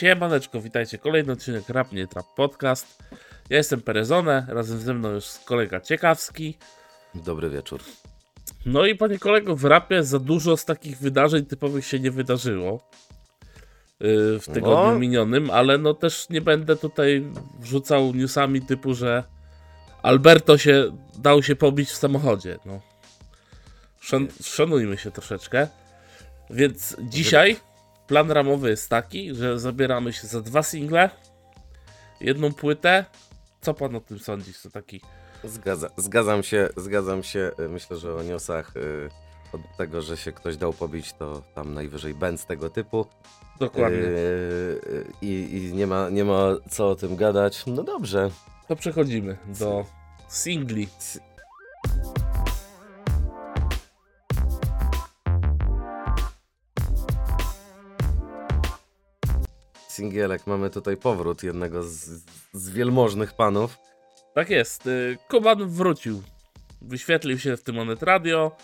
Siemaneczko, witajcie. Kolejny odcinek Rap Nie Trap Podcast. Ja jestem Perezone, razem ze mną jest kolega Ciekawski. Dobry wieczór. No i panie kolego, w rapie za dużo z takich wydarzeń typowych się nie wydarzyło yy, w tygodniu No. minionym, ale no też nie będę tutaj wrzucał newsami typu, że Alberto się dał się pobić w samochodzie. No. Szan szanujmy się troszeczkę. Więc dzisiaj plan ramowy jest taki, że zabieramy się za dwa single, jedną płytę. Co pan o tym sądzisz? To taki Zgadza, zgadzam się, zgadzam się. y, Myślę, że o newsach y, od tego, że się ktoś dał pobić, to tam najwyżej bęc tego typu. dokładnie. Y, I i nie, ma, nie ma co o tym gadać. No dobrze. To przechodzimy do singli. Singielek, mamy tutaj powrót jednego z, z wielmożnych panów. Tak jest. y, Kuban wrócił. Wyświetlił się w tym Monet Radio.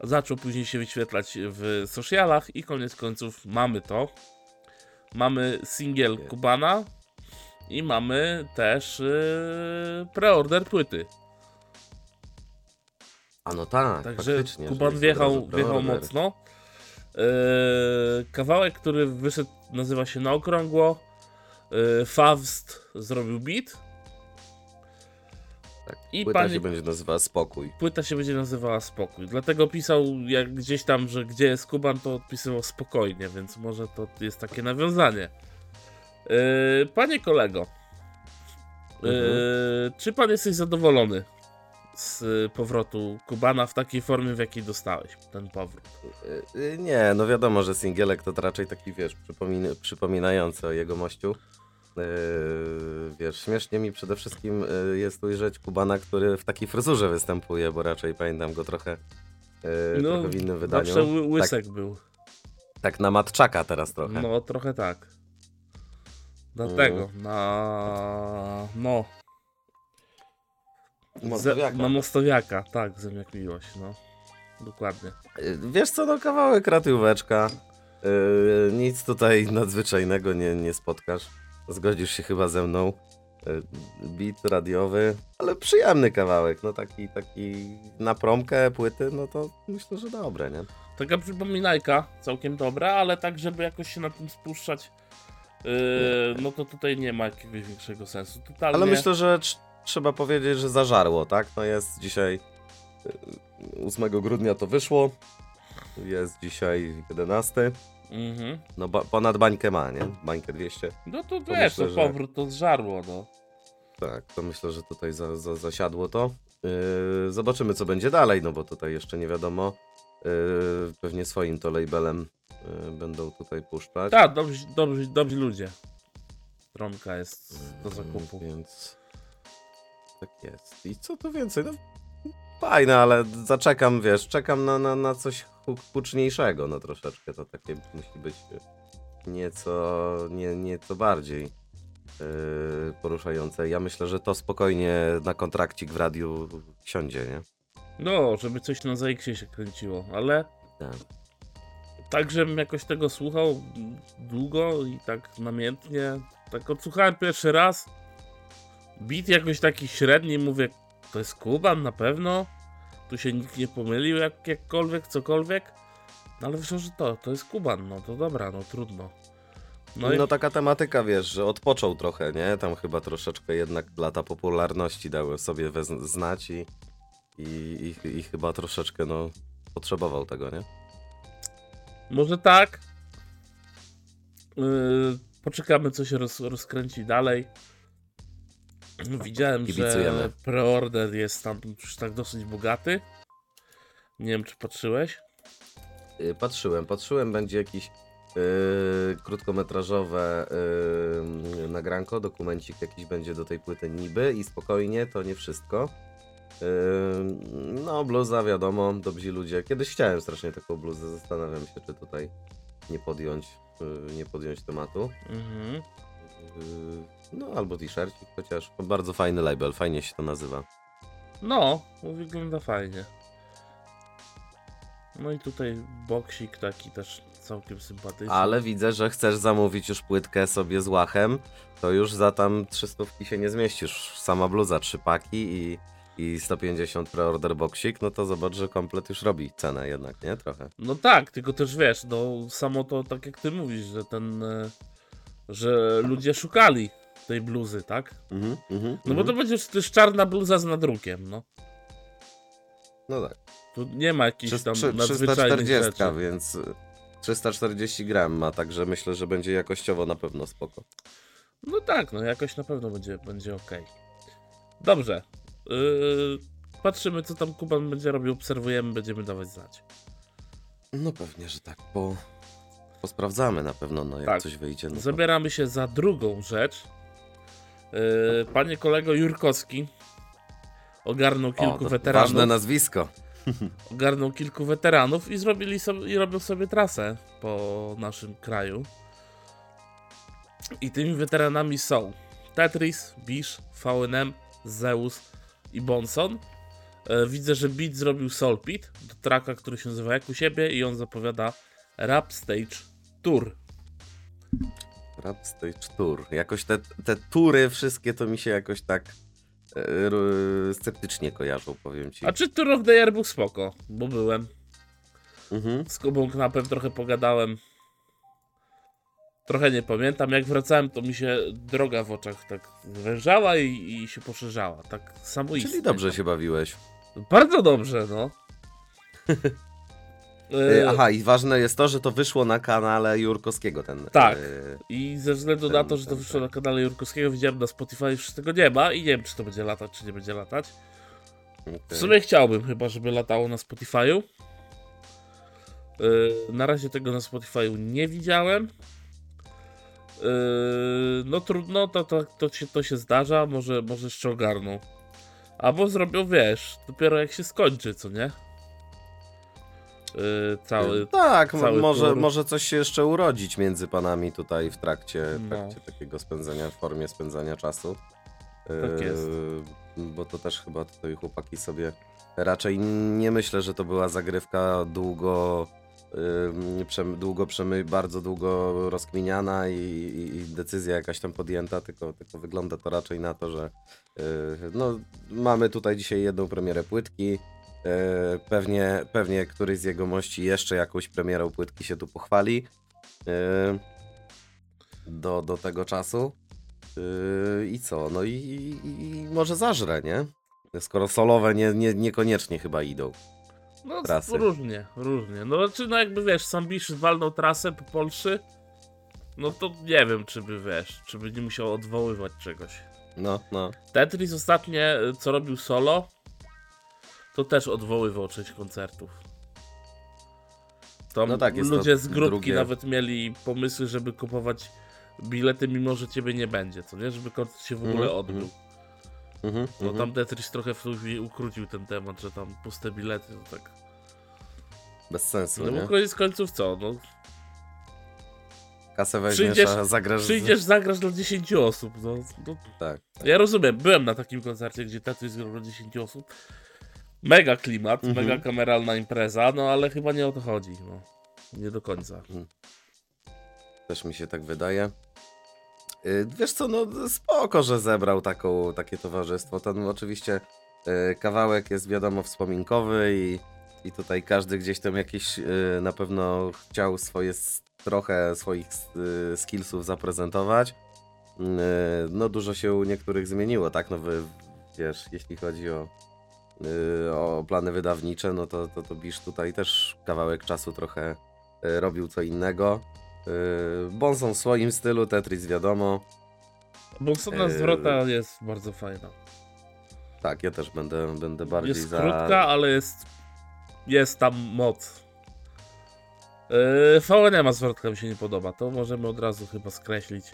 Zaczął później się wyświetlać w socialach i koniec końców mamy to. Mamy singiel Kubana i mamy też yy, preorder płyty. A no tak, Także Kuban wjechał, wjechał mocno. Yy, kawałek, który wyszedł, nazywa się Na Okrągło. Yy, Faust zrobił beat. Tak. I Płyta pani- się będzie nazywała Spokój. Płyta się będzie nazywała Spokój. Dlatego pisał, jak gdzieś tam, że gdzie jest Kuban, to odpisywał spokojnie, więc może to jest takie nawiązanie. Yy, panie kolego, yy, Mhm. czy pan jesteś zadowolony z y, powrotu Kubana w takiej formie, w jakiej dostałeś ten powrót? Y, y, Nie, no wiadomo, że singielek to raczej taki, wiesz, przypomin przypominający o jego mościu. Yy, wiesz, śmiesznie mi przede wszystkim yy, jest ujrzeć Kubana, który w takiej fryzurze występuje, bo raczej pamiętam go trochę, yy, trochę w innym wydaniu. Zawsze ły- łysek był. Tak na matczaka teraz trochę. No, trochę tak. Dlatego, Mm. na... no. Ze, na Mostowiaka, tak, Zemiak Miłość, no. Dokładnie. Yy, Wiesz co, no kawałek ratióweczka. Yy, nic tutaj nadzwyczajnego nie, nie spotkasz. Zgodzisz się chyba ze mną. Yy, Beat radiowy, ale przyjemny kawałek. No taki, taki na promkę płyty, no to myślę, że dobre, nie? Taka przypominajka, całkiem dobra, ale tak, żeby jakoś się na tym spuszczać, yy, no to tutaj nie ma jakiegoś większego sensu. Totalnie. Ale myślę, że trzeba powiedzieć, że zażarło, tak? No jest dzisiaj yy, 8 grudnia to wyszło. Jest dzisiaj 11. Mhm. No ba- ponad bańkę ma, nie? Bańkę 200. No to To wiesz, myślę, to że- powrót to zżarło, no. Tak, to myślę, że tutaj za, za, zasiadło to. Yy, zobaczymy, co będzie dalej, no bo tutaj jeszcze nie wiadomo. Yy, pewnie swoim to labelem yy, będą tutaj puszczać. Tak, dobrzy, dobrzy, dobrzy ludzie. Stronka jest do Yy, zakupu. Więc tak jest. I co tu więcej? No fajne, ale zaczekam, wiesz, czekam na, na, na coś hu- huczniejszego, no troszeczkę. To takie musi być nieco, nie, nieco bardziej yy, poruszające. Ja myślę, że to spokojnie na kontrakcik w radiu siądzie, nie? No, żeby coś na ZX się kręciło, ale Tak. tak, żebym jakoś tego słuchał długo i tak namiętnie. Tak odsłuchałem pierwszy raz. Beat jakoś taki średni, mówię, to jest Kuban na pewno. Tu się nikt nie pomylił jak, jakkolwiek, cokolwiek. No ale wyszło, że to, to jest Kuban, no to dobra, no trudno. No, No, i taka tematyka, wiesz, że odpoczął trochę, nie? Tam chyba troszeczkę jednak lata popularności dały sobie znać i, i, i, i chyba troszeczkę, no, potrzebował tego, nie? może tak. Yy, poczekamy, co się roz, rozkręci dalej. Widziałem, że Kibicujemy. preorder jest tam już tak dosyć bogaty. Nie wiem, czy patrzyłeś. Y, Patrzyłem, patrzyłem, będzie jakiś y, krótkometrażowe y, nagranko, dokumencik jakiś będzie do tej płyty niby i spokojnie, to nie wszystko. Y, no, bluza, wiadomo, dobrzy ludzie. Kiedyś chciałem strasznie taką bluzę, zastanawiam się, czy tutaj nie podjąć, y, nie podjąć tematu. Mhm. No, albo t-shircik, chociaż bardzo fajny label, fajnie się to nazywa. No, wygląda fajnie. No i tutaj boksik taki też całkiem sympatyczny. Ale widzę, że chcesz zamówić już płytkę sobie z łachem, to już za tam 300 się nie zmieścisz. Sama bluza, trzy paki i, i 150 preorder boxik, no to zobacz, że komplet już robi cenę jednak, nie? Trochę. No tak, tylko też wiesz, no samo to tak jak ty mówisz, że ten, e, że ludzie szukali tej bluzy, tak? Mhm, mhm, No bo to mhm. będzie też czarna bluza z nadrukiem, no. No tak. Tu nie ma jakichś Trzy- tam trzy- nadzwyczajnych 340, rzeczy. więc y, 340 gram ma, także myślę, że będzie jakościowo na pewno spoko. No tak, no jakoś na pewno będzie, będzie ok. Dobrze. Yy, patrzymy, co tam Kuban będzie robił, obserwujemy, będziemy dawać znać. No pewnie, że tak, bo posprawdzamy na pewno, no jak Tak. coś wyjdzie. No to... Zabieramy się za drugą rzecz. Yy, panie kolego Jurkowski ogarnął O, kilku to weteranów. Ważne nazwisko. Ogarnął kilku weteranów i zrobili sobie, i robią sobie trasę po naszym kraju. I tymi weteranami są Tetris, Bish, VNM, Zeus i Bonson. E, widzę, że Beat zrobił Soulpit do tracka, który się nazywa jak u siebie i on zapowiada Rap Stage Tour. Tour. Jakoś te, te tury wszystkie to mi się jakoś tak r- sceptycznie kojarzą, powiem ci. A czy Tour of the Year był spoko? Bo byłem. Mhm. Z Kubą Knapem trochę pogadałem. Trochę nie pamiętam. Jak wracałem, to mi się droga w oczach tak wężała i, i się poszerzała. Tak samoistnie. Czyli dobrze się bawiłeś. Bardzo dobrze, no. E, Aha, i ważne jest to, że to wyszło na kanale Jurkowskiego ten. Tak. e, I ze względu ten- na to, że to wyszło na kanale Jurkowskiego, widziałem na Spotify, już tego nie ma i nie wiem, czy to będzie latać, czy nie będzie latać. W okej. sumie chciałbym chyba, żeby latało na Spotify'u. Yy, na razie tego na Spotify'u nie widziałem. Yy, no trudno, to, to, to, się, to się zdarza, może, może jeszcze ogarną. Albo zrobią, wiesz, dopiero jak się skończy, co nie? Yy, cały, Tak, mo- cały może, tur. może coś się jeszcze urodzić między panami tutaj w trakcie, w No. trakcie takiego spędzania, w formie spędzania czasu. Tak E, jest. Bo to też chyba tutaj chłopaki sobie raczej nie myślę, że to była zagrywka długo, długo przemy, bardzo długo rozkminiana i, i, i decyzja jakaś tam podjęta, tylko, tylko wygląda to raczej na to, że yy, no, mamy tutaj dzisiaj jedną premierę płytki. Yy, Pewnie, pewnie któryś z jego mości jeszcze jakąś premierą płytki się tu pochwali. yy, Do, do tego czasu. Yy, I co? No i, i, i może zażre, nie? Skoro solowe nie, nie, niekoniecznie chyba idą. no trasy. różnie, różnie. No czy no jakby wiesz, sam Bisz walnął trasę po Polsce, no to nie wiem, czy by wiesz, czy by nie musiał odwoływać czegoś. No, no. Tetris ostatnie, co robił solo, to też odwoływał część koncertów. Tam No tak, ludzie z grupki drugie. nawet mieli pomysły, żeby kupować bilety, mimo że ciebie nie będzie, co nie? Żeby koncert się w ogóle Mhm, odbył. mhm. Mhm, No mhm. tam Tetris trochę w ukrócił ten temat, że tam puste bilety, to tak. Bez sensu, No nie? bo koniec końców co? No, Kasę weźmiesz, przyjdziesz- a zagrasz... przyjdziesz, zagrasz dla 10 osób. No, no, Tak. Ja rozumiem, byłem na takim koncercie, gdzie Tetris grał dla 10 osób. Mega klimat, Mhm. mega kameralna impreza, no ale chyba nie o to chodzi. No. Nie do końca. Też mi się tak wydaje. Yy, Wiesz co, no spoko, że zebrał taką, takie towarzystwo. Ten oczywiście yy, kawałek jest wiadomo wspominkowy i, i tutaj każdy gdzieś tam jakieś yy, na pewno chciał swoje trochę swoich skillsów zaprezentować. No dużo się u niektórych zmieniło, tak? No wy, wiesz, jeśli chodzi o, o plany wydawnicze, no to, to, to Bisz tutaj też kawałek czasu trochę yy, robił co innego. Yy, Bonson w swoim stylu, Tetris wiadomo. Bonsona zwrota jest bardzo fajna. Tak, ja też będę, będę bardziej Jest za... krótka, ale jest, jest tam moc. Yy, VNM zwrotka mi się nie podoba, to możemy od razu chyba skreślić.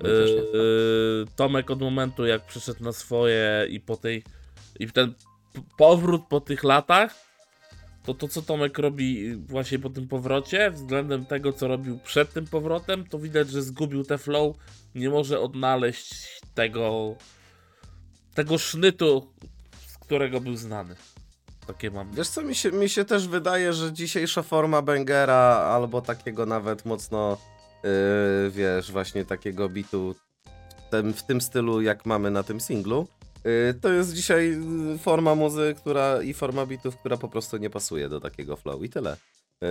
Yy, Tomek od momentu jak przyszedł na swoje i po tej i ten powrót po tych latach, to to co Tomek robi właśnie po tym powrocie, względem tego co robił przed tym powrotem, to widać, że zgubił te flow, nie może odnaleźć tego tego sznytu, z którego był znany. takie mam. Wiesz co, mi się, mi się też wydaje, że dzisiejsza forma bangera, albo takiego nawet mocno, yy, wiesz, właśnie takiego bitu w tym, w tym stylu, jak mamy na tym singlu, to jest dzisiaj yy, forma muzy, która i forma bitów, która po prostu nie pasuje do takiego flow i tyle. Yy,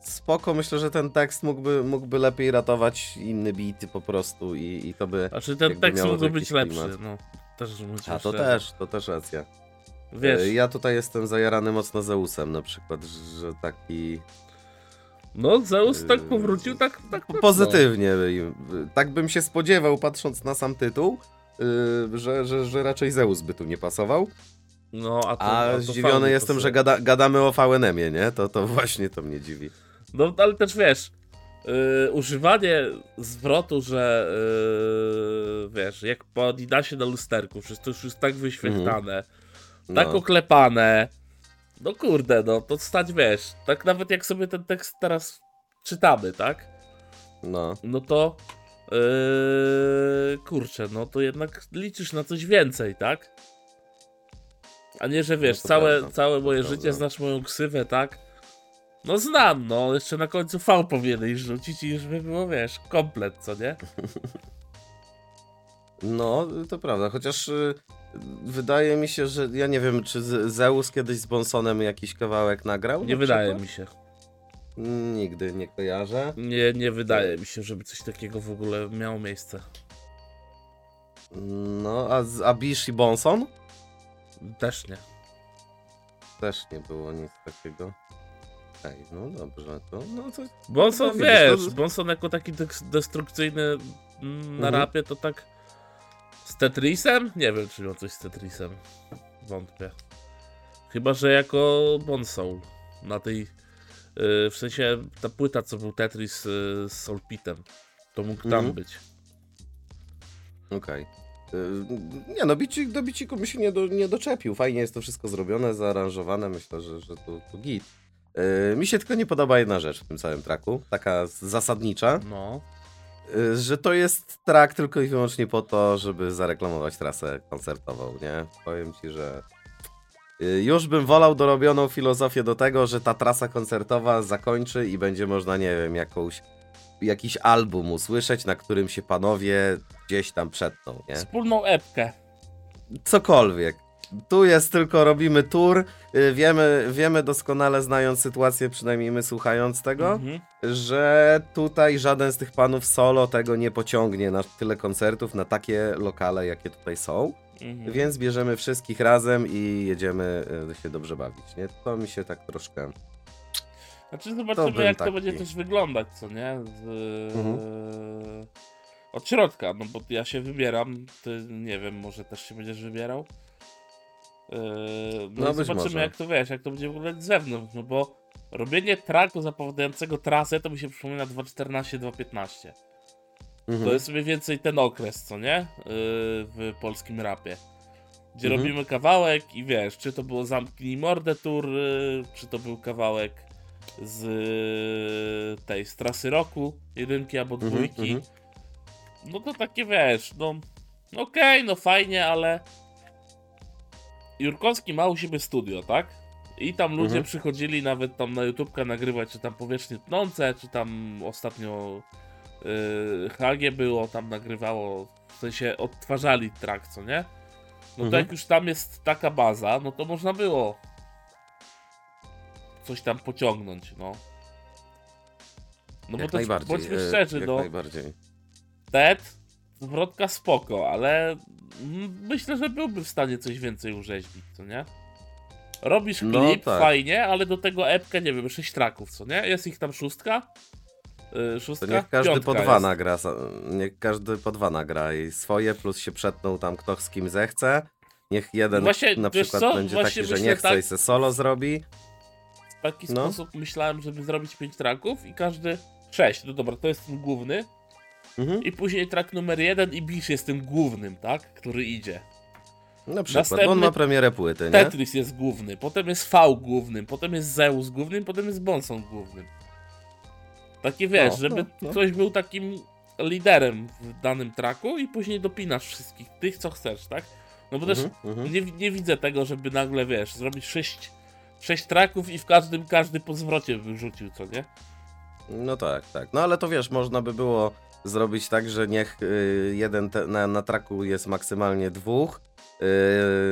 spoko, myślę, że ten tekst mógłby, mógłby lepiej ratować inne bity po prostu i, i to by... Znaczy ten jakby tekst mógłby być lepszy, klimat. no. Też A to też, to też racja. Wiesz, Ja tutaj jestem zajarany mocno Zeusem na przykład, że taki... no Zeus tak powrócił, tak, tak. Pozytywnie. y, Tak bym się spodziewał, patrząc na sam tytuł, y, że, że, że raczej Zeus by tu nie pasował. No, a, to, A to zdziwiony jestem, że gada, gadamy o VNM-ie, nie? To, to właśnie to mnie dziwi. No, ale też wiesz, yy, używanie zwrotu, że yy, wiesz, jak po Adidasie na lusterku, to już jest tak wyświetlane, No. tak oklepane. No kurde, no to stać wiesz, tak nawet jak sobie ten tekst teraz czytamy, tak? no. No to yy, kurczę, no to jednak liczysz na coś więcej, tak? A nie, że wiesz, No całe, prawda, całe moje prawda. życie znasz moją ksywę, tak? No znam, no, jeszcze na końcu V powinieneś rzucić i już by było, wiesz, komplet, co nie? No, to prawda, chociaż y, wydaje mi się, że ja nie wiem, czy Zeus kiedyś z Bonsonem jakiś kawałek nagrał? Nie na wydaje mi się. Nigdy nie kojarzę. Nie, nie wydaje mi się, żeby coś takiego w ogóle miało miejsce. No, a, z- a Bish i Bonson? Też nie. Też nie było nic takiego. Ej, no dobrze, to no to Bonson, No wiesz, to- Bonson jako taki destrukcyjny mm, na Mhm. rapie to tak z Tetrisem? Nie wiem, czy miał coś z Tetrisem. Wątpię. Chyba, że jako Bonsoul na tej, w sensie ta płyta, co był Tetris yy, z Soulpitem, to mógł tam Mhm. być. Okej. Y, Nie no, bicik, do biciku by się nie, do, nie doczepił. Fajnie jest to wszystko zrobione, zaaranżowane. Myślę, że, że to, to git. Y, Mi się tylko nie podoba jedna rzecz w tym całym traku, taka zasadnicza, No. y, że to jest track tylko i wyłącznie po to, żeby zareklamować trasę koncertową, nie? Powiem ci, że y, już bym wolał dorobioną filozofię do tego, że ta trasa koncertowa zakończy i będzie można, nie wiem, jakąś, jakiś album usłyszeć, na którym się panowie gdzieś tam przetną, nie? Wspólną epkę. cokolwiek. Tu jest tylko robimy tour. y, Wiemy, wiemy doskonale, znając sytuację, przynajmniej my słuchając tego, Mhm. że tutaj żaden z tych panów solo tego nie pociągnie na tyle koncertów, na takie lokale, jakie tutaj są. Mhm. Więc bierzemy wszystkich razem i jedziemy y, się dobrze bawić. Nie? To mi się tak troszkę. Znaczy zobaczymy jak to taki. będzie też wyglądać, co nie? Z, Mhm. Od środka, no bo ja się wybieram, ty nie wiem, może też się będziesz wybierał. Yy, no, No, zobaczymy może. jak to wiesz, jak to będzie wyglądać z zewnątrz, no bo robienie tracku zapowiadającego trasę to mi się przypomina 2.14-2.15. Mhm. To jest mniej więcej ten okres, co nie? Yy, w polskim rapie. Gdzie Mhm. robimy kawałek i wiesz, czy to było Zamknij Mordę Tour, yy, czy to był kawałek z yy, tej, z trasy roku, jedynki albo Mhm, dwójki. mhm. No to takie wiesz, no okej, no fajnie, ale Jurkowski ma u siebie studio, tak? I tam ludzie Mhm. przychodzili nawet tam na YouTubkę nagrywać, czy tam powierzchnie tnące, czy tam ostatnio yy, HG było, tam nagrywało, w sensie odtwarzali track, co nie? No to Mhm. jak już tam jest taka baza, no to można było coś tam pociągnąć, no. No bo jak to najbardziej. bądźmy y, szczerzy, jak no. najbardziej. Ted, zwrotka spoko, ale myślę, że byłby w stanie coś więcej urzeźbić, co nie? Robisz No klip, tak. fajnie, ale do tego epkę, nie wiem, sześć traków, co nie? Jest ich tam szóstka? To szóstka? niech każdy po dwa jest. nagra. Niech każdy po dwa nagra i swoje, plus się przetną tam kto z kim zechce. Niech jeden Właśnie, na przykład co? będzie Właśnie taki, że nie chce tak- i se solo zrobi. W taki No. sposób myślałem, żeby zrobić pięć traków i każdy sześć. No dobra, to jest ten główny. Mhm. I później track numer jeden i Bish jest tym głównym, tak? Który idzie. Na przykład, bo on Następny ma premierę płyty, nie? Tetris jest główny, potem jest V głównym, potem jest Zeus głównym, potem jest Bonson głównym. Takie wiesz, No, żeby no, no. ktoś był takim liderem w danym traku i później dopinasz wszystkich tych, co chcesz, tak? No bo też Mhm, mhm. nie, nie widzę tego, żeby nagle, wiesz, zrobić sześć, sześć traków i w każdym każdy po zwrocie wyrzucił, co nie? No tak, tak. No ale to wiesz, można by było zrobić tak, że niech y, jeden te, na, na traku jest maksymalnie dwóch,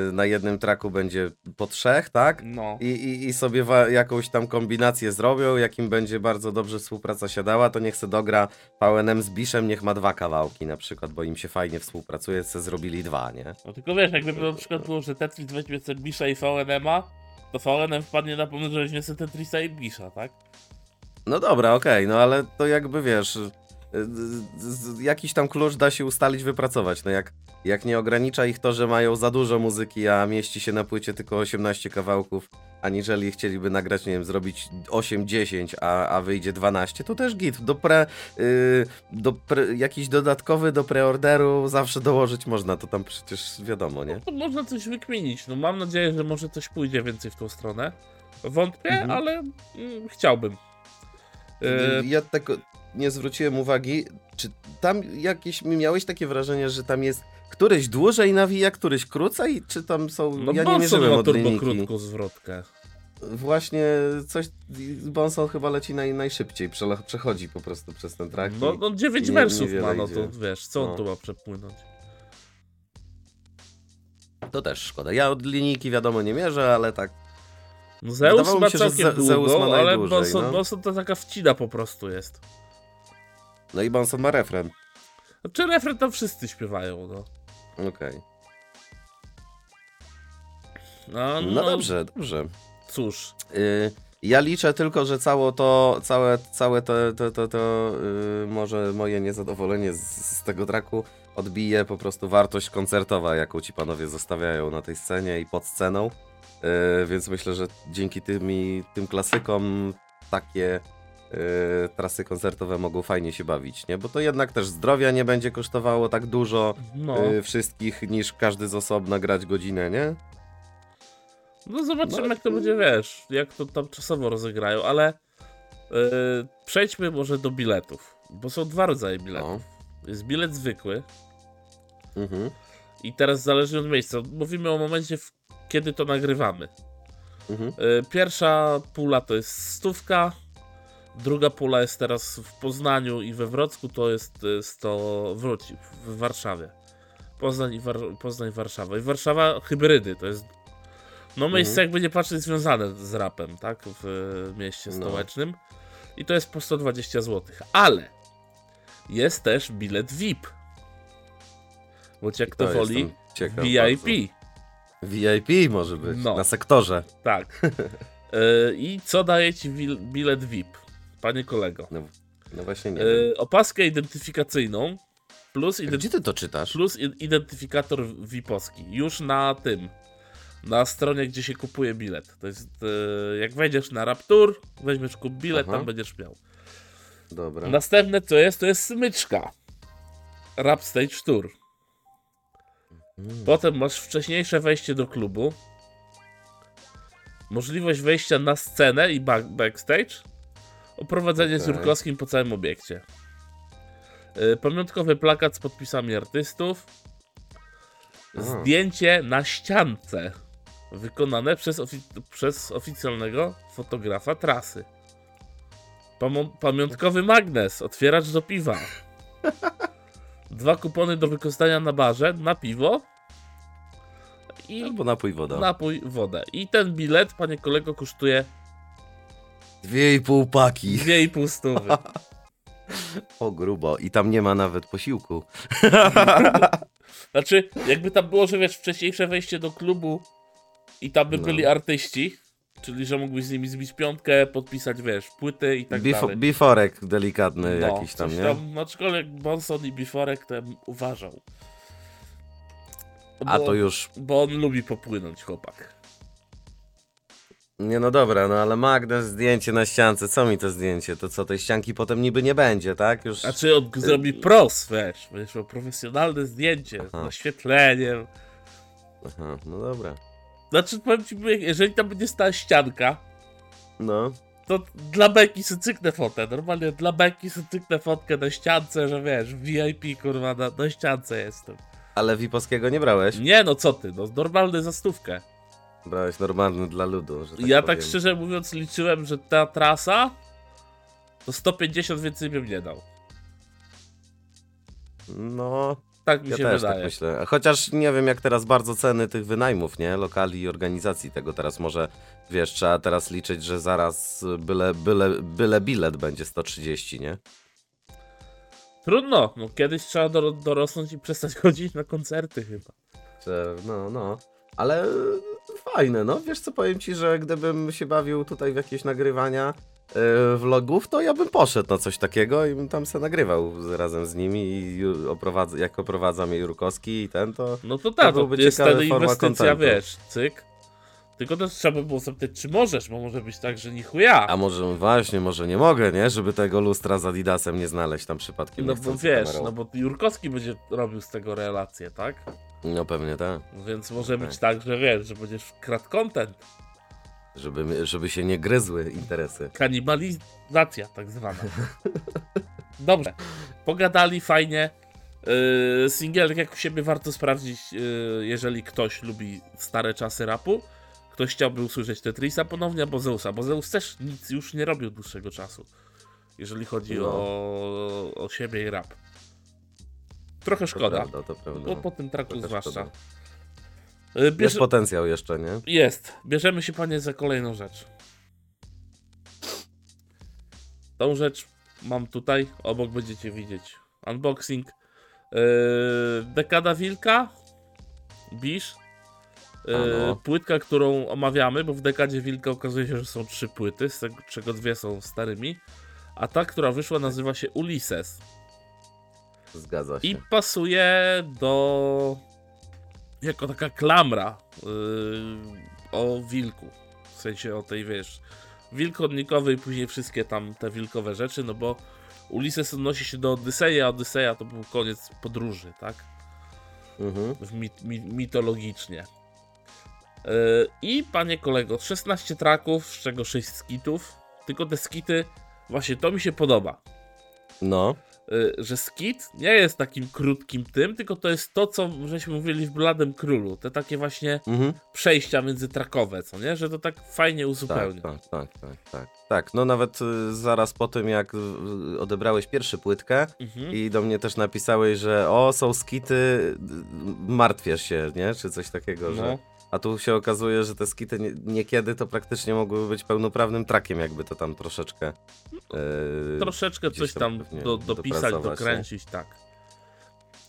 y, na jednym traku będzie po trzech, tak? No. I, i, i sobie jakąś tam kombinację zrobią, jakim będzie bardzo dobrze współpraca siadała, to niech se dogra VNM z Biszem, niech ma dwa kawałki na przykład, bo im się fajnie współpracuje, se zrobili dwa, nie? No tylko wiesz, jakby na przykład było, że Tetris weźmie sobie Bisha i VNM-a, to VNM wpadnie na pomysł, że weźmie sobie Tetrisa i Bisha, tak? No dobra, okej, no ale to jakby wiesz, jakiś tam klucz da się ustalić, wypracować. No jak, jak nie ogranicza ich to, że mają za dużo muzyki, a mieści się na płycie tylko 18 kawałków, aniżeli chcieliby nagrać, nie wiem, zrobić 8-10, a, a wyjdzie 12, to też git. Do pre, y, do pre, jakiś dodatkowy do preorderu zawsze dołożyć można, to tam przecież wiadomo, nie? To można coś wykminić. No mam nadzieję, że może coś pójdzie więcej w tą stronę. Wątpię, Mhm. ale mm, chciałbym. Ja tak nie zwróciłem uwagi, czy tam jakieś, miałeś takie wrażenie, że tam jest któryś dłużej nawija, któryś krócej, czy tam są, no ja nie mierzyłem od turbo krótką zwrotkę. Właśnie coś, Bonson chyba leci naj, najszybciej, przechodzi po prostu przez ten track. No, no 9 nie- wersów ma, no to wiesz, co on No. tu ma przepłynąć. To też szkoda. Ja od linijki wiadomo nie mierzę, ale tak. No Zeus Wydawało ma się, całkiem długą, ale Bonson, no. Bonson to taka wcina po prostu jest. No i Bonson ma refren. Znaczy refren tam wszyscy śpiewają, no. Okej. No, No, dobrze, dobrze. Cóż, Y, Ja liczę tylko, że cało to, całe, całe to, to, to, to y, może moje niezadowolenie z, z tego traku odbije po prostu wartość koncertowa, jaką ci panowie zostawiają na tej scenie i pod sceną. Y, Więc myślę, że dzięki tymi, tym klasykom takie trasy koncertowe mogą fajnie się bawić, nie? Bo to jednak też zdrowia nie będzie kosztowało tak dużo no. y, wszystkich, niż każdy z osobna grać godzinę, nie? No zobaczymy, No, jak to będzie, wiesz, jak to tam czasowo rozegrają, ale yy, przejdźmy może do biletów, bo są dwa rodzaje biletów. Jest bilet zwykły Mhm. i teraz zależnie od miejsca, mówimy o momencie, kiedy to nagrywamy. Mhm. Yy, pierwsza pula to jest stówka, druga pula jest teraz w Poznaniu i we Wrocku, to jest, jest to wróci w Warszawie. Poznań i, War Poznań, Warszawa. I Warszawa hybrydy, to jest no miejsce Mhm. jakby nie patrzeć związane z rapem, tak? W e, mieście No. stołecznym. I to jest po 120 zł. Ale jest też bilet VIP. Bo jak kto To woli, VIP. bardzo. VIP może być, No. na sektorze. Tak. E, I co daje ci bilet VIP, panie kolego? No właśnie nie. E, opaskę identyfikacyjną plus, ident- Gdzie ty to czytasz? plus identyfikator VIP-owski. Już na tym. Na stronie, gdzie się kupuje bilet. To jest, e, jak wejdziesz na Raptur, weźmiesz kup bilet, Aha. tam będziesz miał. Dobra. Następne co jest, to jest smyczka. Rap Stage Tour. Mm. Potem masz wcześniejsze wejście do klubu. Możliwość wejścia na scenę i back backstage. Oprowadzenie z Okej. Jurkowskim po całym obiekcie. Y, Pamiątkowy plakat z podpisami artystów. Zdjęcie na ściance. Wykonane przez, ofi- przez oficjalnego fotografa trasy. Pamo- pamiątkowy magnes, otwieracz do piwa. Dwa kupony do wykorzystania na barze, na piwo i Albo napój woda. napój, wodę. I ten bilet, panie kolego, kosztuje Dwie i pół paki. 2,5 stówy. O grubo. I tam nie ma nawet posiłku. Znaczy, jakby tam było, że wiesz, wcześniejsze wejście do klubu i tam by No. byli artyści, czyli że mógłbyś z nimi zbić piątkę, podpisać, wiesz, płyty i tak Bifo- dalej. biforek delikatny No, jakiś tam, nie? Tam, aczkolwiek Bonson i Biforek bym uważał. A Bo- to już... Bo on lubi popłynąć, chłopak. Nie no dobra, no ale magnes, zdjęcie na ściance. Co mi to zdjęcie? To co, tej ścianki potem niby nie będzie, tak? Już... A czy on zrobi pros, wiesz, miał profesjonalne zdjęcie z Aha. oświetleniem. Aha, no dobra. Znaczy, powiem ci, jeżeli tam będzie stała ścianka, No. to dla beki sobie cyknę fotę. Normalnie dla beki sobie cyknę fotkę na ściance, że wiesz, VIP kurwa, na, na ściance jestem. Ale Wipowskiego nie brałeś? Nie, no co ty, no normalny za stówkę. Brałeś normalny dla ludu, tak ja powiem. tak szczerze mówiąc liczyłem, że ta trasa to 150 więcej bym nie dał. No, Tak mi ja się też wydaje. tak myślę. Chociaż nie wiem jak teraz bardzo ceny tych wynajmów, nie? Lokali i organizacji tego teraz może, wiesz, trzeba teraz liczyć, że zaraz byle, byle, byle bilet będzie 130, nie? Trudno, no kiedyś trzeba dor- dorosnąć i przestać chodzić na koncerty chyba. No, no. Ale fajne, no. Wiesz co, powiem ci, że gdybym się bawił tutaj w jakieś nagrywania yy, vlogów, to ja bym poszedł na coś takiego i bym tam se nagrywał z, razem z nimi i oprowadza, jak oprowadza mnie Jurkowski i ten, to... No to tak, to byłby jest wtedy inwestycja, contentu. wiesz, cyk. Tylko też trzeba by było zapytać, czy możesz, bo może być tak, że ni chuja. A może właśnie, może nie mogę, nie? Żeby tego lustra z Adidasem nie znaleźć tam przypadkiem. No bo wiesz, kamerą. no bo Jurkowski będzie robił z tego relację, tak? No pewnie tak. Więc może być Tak. tak, że wiesz, że będziesz kradł content. Żeby, żeby się nie gryzły interesy. Kanibalizacja tak zwana. Dobrze. Pogadali fajnie. Yy, singielek jak u siebie warto sprawdzić, yy, jeżeli ktoś lubi stare czasy rapu. Ktoś chciałby usłyszeć Tetrisa ponownie, albo Zeusa, bo Zeus też nic już nie robił dłuższego czasu. Jeżeli chodzi No. o, o siebie i rap. Trochę To szkoda, prawda, to prawda. bo po tym traku Trochę zwłaszcza. szkoda. Yy, Jest potencjał jeszcze, nie? Jest. Bierzemy się, panie, za kolejną rzecz. Tą rzecz mam tutaj, obok będziecie widzieć. Unboxing. Yy, Dekada Wilka. Bisz. Yy, Ano. płytka, którą omawiamy, bo w Dekadzie Wilka okazuje się, że są trzy płyty, z czego dwie są starymi. A ta, która wyszła, nazywa się Ulysses. Zgadza się. I pasuje do. jako taka klamra yy, o wilku. W sensie o tej wiesz. Wilk i później wszystkie tam te wilkowe rzeczy, no bo Ulises odnosi się do Odyseja, a Odyseja to był koniec podróży, tak? Mhm. W mit, mi, mitologicznie. Yy, I panie kolego, 16 traków, z czego 6 skitów. Tylko te skity, właśnie to mi się podoba No. y, że skit nie jest takim krótkim tym, tylko to jest to, co żeśmy mówili w Bladem Królu. Te takie właśnie Mhm. przejścia międzytrakowe, co nie? Że to tak fajnie Tak, uzupełnia. tak, tak, tak, tak. Tak, no nawet y, zaraz po tym, jak odebrałeś pierwszy płytkę Mhm. i do mnie też napisałeś, że o, są skity, y, martwiesz się, nie? Czy coś takiego, że... A tu się okazuje, że te skity nie, niekiedy to praktycznie mogłyby być pełnoprawnym trakiem, jakby to tam troszeczkę... y, troszeczkę coś tam do, dopisać, dokręcić, tak.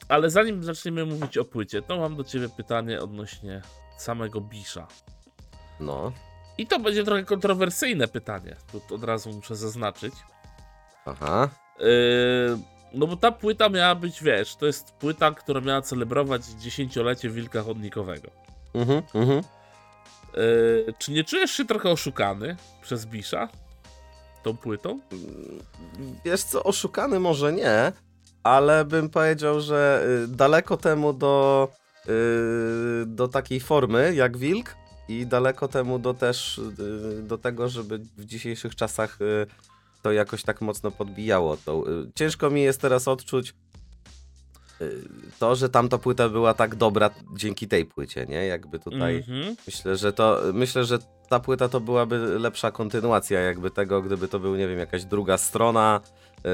Ale zanim zaczniemy mówić o płycie, to mam do ciebie pytanie odnośnie samego Bisza. No, I to będzie trochę kontrowersyjne pytanie, tu od razu muszę zaznaczyć. aha, Yy, no bo ta płyta miała być, wiesz, to jest płyta, która miała celebrować dziesięciolecie Wilka Chodnikowego. Mhm, mhm. Yy, czy nie czujesz się trochę oszukany przez Bisza tą płytą? Wiesz co, oszukany może nie, ale bym powiedział, że y, daleko temu do, y, do takiej formy jak Wilk i daleko temu do też y, do tego, żeby w dzisiejszych czasach y, to jakoś tak mocno podbijało. To, y, ciężko mi jest teraz odczuć to, że tamta płyta była tak dobra dzięki tej płycie, nie? Jakby tutaj... Mhm. Myślę, że to myślę, że ta płyta to byłaby lepsza kontynuacja jakby tego, gdyby to był, nie wiem, jakaś druga strona, yy,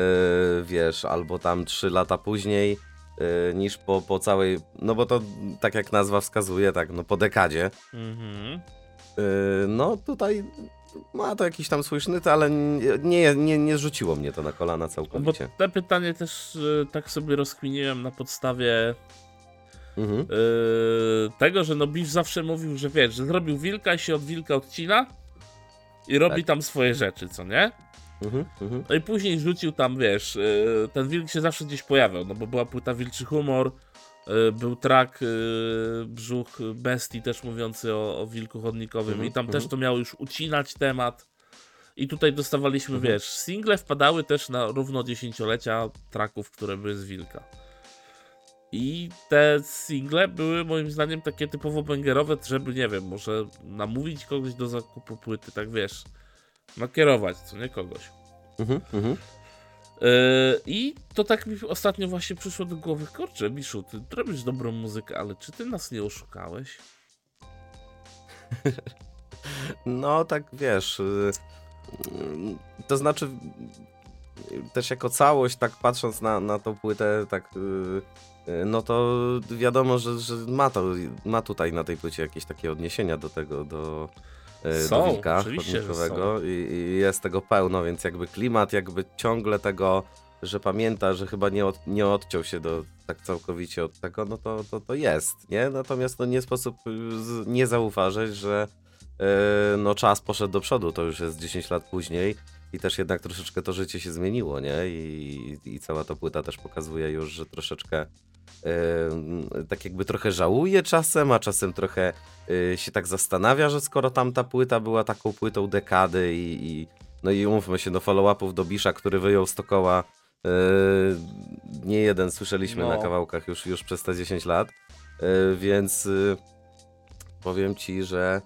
wiesz, albo tam trzy lata później, yy, niż po, po całej, no bo to tak jak nazwa wskazuje, tak, no po dekadzie. Mhm. Yy, no tutaj ma to jakiś tam swój sznyt, ale nie, nie, nie, rzuciło mnie to na kolana Bo całkowicie. te pytanie też y, tak sobie rozkminiłem na podstawie Mhm. y, tego, że no Bisz zawsze mówił, że wiesz, że zrobił wilka i się od wilka odcina i robi Tak. tam swoje rzeczy, co nie? Mhm. Mhm. No i później rzucił tam, wiesz, y, ten wilk się zawsze gdzieś pojawiał, no bo była płyta Wilczy Humor, był track y, Brzuch Bestii też mówiący o, o wilku chodnikowym Mhm, i tam mhm. też to miało już ucinać temat. I tutaj dostawaliśmy, Mhm. wiesz, single wpadały też na równo dziesięciolecia tracków, które były z wilka. I te single były moim zdaniem takie typowo bangerowe, żeby, nie wiem, może namówić kogoś do zakupu płyty, tak wiesz, nakierować, co nie kogoś. Mhm. Mhm. Yy, I to tak mi ostatnio właśnie przyszło do głowy, kurczę, Biszu, ty robisz dobrą muzykę, ale czy ty nas nie oszukałeś? No tak wiesz. y, y, To znaczy też jako całość, tak patrząc na, na tą płytę, tak y, no to wiadomo, że, że ma to, ma tutaj na tej płycie jakieś takie odniesienia do tego, do, Są, do Wilka chodnikowego i, i jest tego pełno, więc jakby klimat jakby ciągle tego, że pamięta, że chyba nie, od, nie odciął się do tak całkowicie od tego, no to, to, to jest, nie? Natomiast no nie sposób y, nie zauważyć, że e, no czas poszedł do przodu, to już jest 10 lat później i też jednak troszeczkę to życie się zmieniło, nie? I, i cała ta płyta też pokazuje już, że troszeczkę e, tak jakby trochę żałuje czasem, a czasem trochę e, się tak zastanawia, że skoro tamta płyta była taką płytą dekady i, i no i umówmy się, no follow-upów do Bisza, który wyjął z e, nie jeden słyszeliśmy No. na kawałkach już, już przez te 10 lat, e, więc powiem ci, że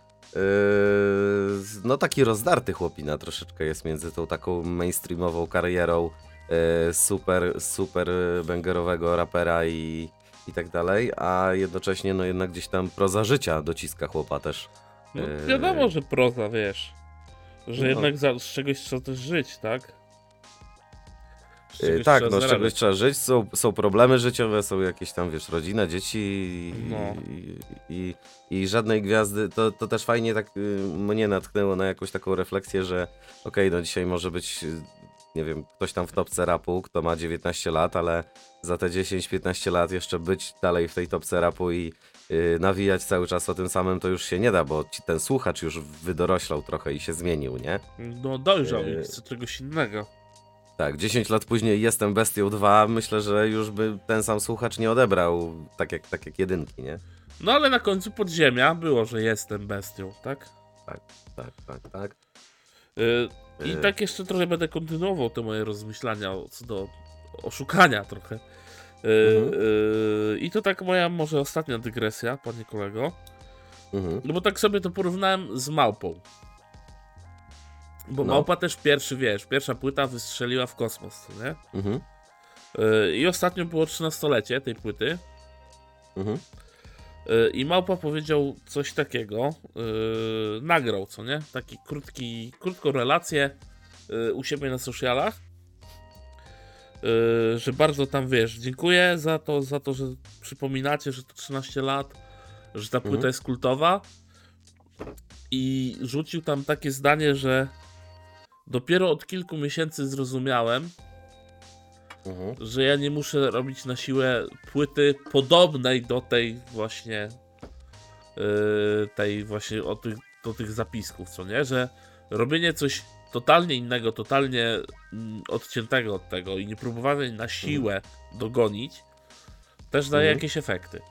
no taki rozdarty chłopina troszeczkę jest między tą taką mainstreamową karierą super, super bangerowego rapera i, i tak dalej, a jednocześnie no jednak gdzieś tam proza życia dociska chłopa też. No, Yy. wiadomo, że proza, wiesz, że No. jednak za, z czegoś trzeba też żyć, tak? Czegoś tak, trzeba no z czegoś trzeba żyć, są, są problemy życiowe, są jakieś tam, wiesz, rodzina, dzieci i, No. i, i, i żadnej gwiazdy, to, to też fajnie tak y, mnie natknęło na jakąś taką refleksję, że okej, no dzisiaj może być, nie wiem, ktoś tam w topce rapu, kto ma 19 lat, ale za te 10-15 lat jeszcze być dalej w tej topce rapu i y, nawijać cały czas o tym samym, to już się nie da, bo ci, ten słuchacz już wydoroślał trochę i się zmienił, nie? No dojrzał Yy. i chce czegoś innego. Tak, 10 lat później jestem Bestią 2, myślę, że już by ten sam słuchacz nie odebrał tak jak, tak jak jedynki, nie? No ale na końcu podziemia było, że jestem bestią, tak? Tak, tak, tak. Yy, I Yy. tak jeszcze trochę będę kontynuował te moje rozmyślania co do oszukania trochę. Yy, Mhm. yy, I to tak moja może ostatnia dygresja, panie kolego. Mhm. No bo tak sobie to porównałem z małpą. Bo No. małpa też pierwszy, wiesz, pierwsza płyta wystrzeliła w kosmos, nie? Mhm. I ostatnio było 13-lecie tej płyty. Mhm. Yy, I Małpa powiedział coś takiego, yy, nagrał, co nie? Taki krótki, krótką relację yy, u siebie na socialach, yy, że bardzo tam, wiesz, dziękuję za to, za to, że przypominacie, że to 13 lat, że ta płyta Mhm. jest kultowa i rzucił tam takie zdanie, że dopiero od kilku miesięcy zrozumiałem, Mhm. że ja nie muszę robić na siłę płyty podobnej do tej właśnie yy, tej właśnie o tych, do tych zapisków, co nie? Że robienie coś totalnie innego, totalnie mm, odciętego od tego i nie próbowanie na siłę dogonić też daje Mhm. jakieś efekty.